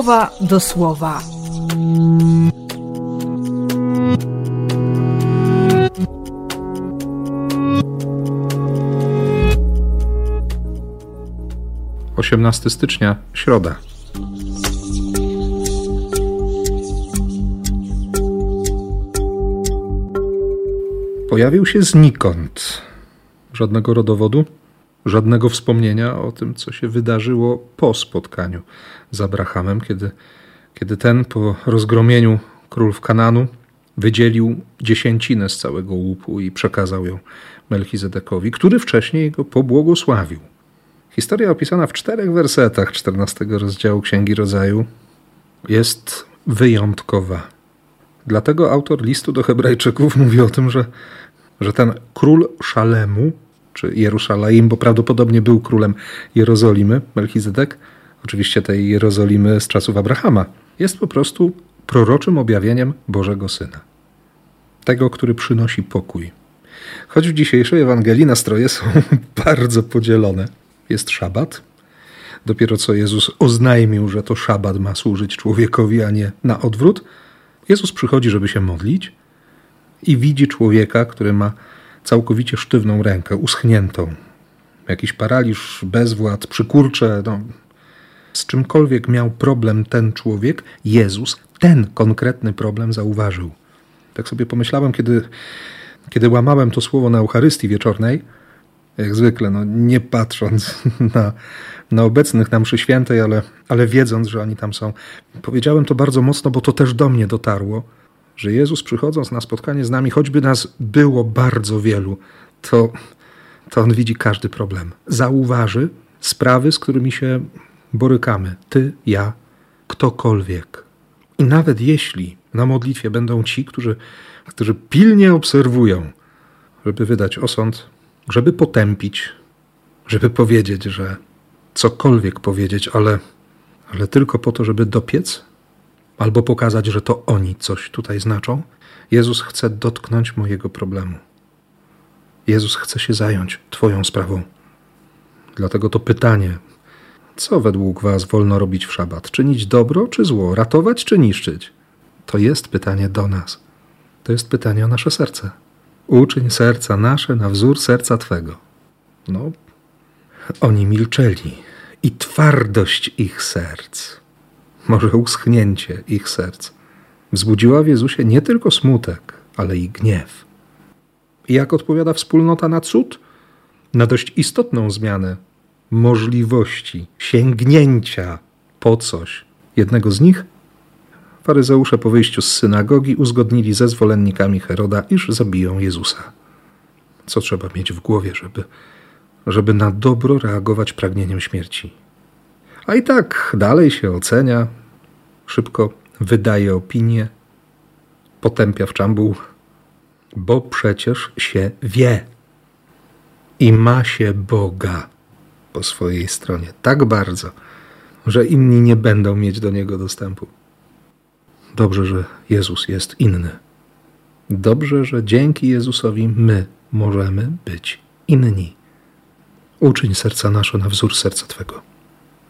słowa do słowa. Osiemnasty stycznia, środa. Pojawił się znikąd. Żadnego rodowodu, żadnego wspomnienia o tym, co się wydarzyło po spotkaniu z Abrahamem, kiedy, kiedy ten po rozgromieniu królów Kananu wydzielił dziesięcinę z całego łupu i przekazał ją Melchizedekowi, który wcześniej go pobłogosławił. Historia opisana w czterech wersetach 14 rozdziału Księgi Rodzaju jest wyjątkowa. Dlatego autor listu do Hebrajczyków mówi o tym, że, że ten król Szalemu, czy Jerusalem, bo prawdopodobnie był królem Jerozolimy, Melchizedek, oczywiście tej Jerozolimy z czasów Abrahama, jest po prostu proroczym objawieniem Bożego Syna. Tego, który przynosi pokój. Choć w dzisiejszej Ewangelii nastroje są bardzo podzielone. Jest szabat. Dopiero co Jezus oznajmił, że to szabat ma służyć człowiekowi, a nie na odwrót. Jezus przychodzi, żeby się modlić i widzi człowieka, który ma całkowicie sztywną rękę, uschniętą. Jakiś paraliż, bezwład, przykurcze, no, z czymkolwiek miał problem ten człowiek, Jezus ten konkretny problem zauważył. Tak sobie pomyślałem, kiedy, kiedy łamałem to słowo na Eucharystii wieczornej, jak zwykle, no, nie patrząc na, na obecnych na mszy świętej, ale, ale wiedząc, że oni tam są. Powiedziałem to bardzo mocno, bo to też do mnie dotarło, że Jezus przychodząc na spotkanie z nami, choćby nas było bardzo wielu, to, to On widzi każdy problem. Zauważy sprawy, z którymi się borykamy. Ty, ja, ktokolwiek. I nawet jeśli na modlitwie będą ci, którzy, którzy pilnie obserwują, żeby wydać osąd, żeby potępić, żeby powiedzieć, że cokolwiek powiedzieć, ale, ale tylko po to, żeby dopiec, albo pokazać, że to oni coś tutaj znaczą, Jezus chce dotknąć mojego problemu. Jezus chce się zająć Twoją sprawą. Dlatego to pytanie, co według Was wolno robić w szabat? Czynić dobro czy zło? Ratować czy niszczyć? To jest pytanie do nas. To jest pytanie o nasze serce. Uczyń serca nasze na wzór serca Twego. No, oni milczeli i twardość ich serc, może uschnięcie ich serc, wzbudziła w Jezusie nie tylko smutek, ale i gniew. I jak odpowiada wspólnota na cud? Na dość istotną zmianę możliwości sięgnięcia po coś jednego z nich, faryzeusze po wyjściu z synagogi uzgodnili ze zwolennikami Heroda, iż zabiją Jezusa. Co trzeba mieć w głowie, żeby, żeby na dobro reagować pragnieniem śmierci? A i tak dalej się ocenia, szybko wydaje opinię, potępia w czambuł, bo przecież się wie i ma się Boga po swojej stronie tak bardzo, że inni nie będą mieć do niego dostępu. Dobrze, że Jezus jest inny. Dobrze, że dzięki Jezusowi my możemy być inni. Uczyń serca nasze na wzór serca Twego.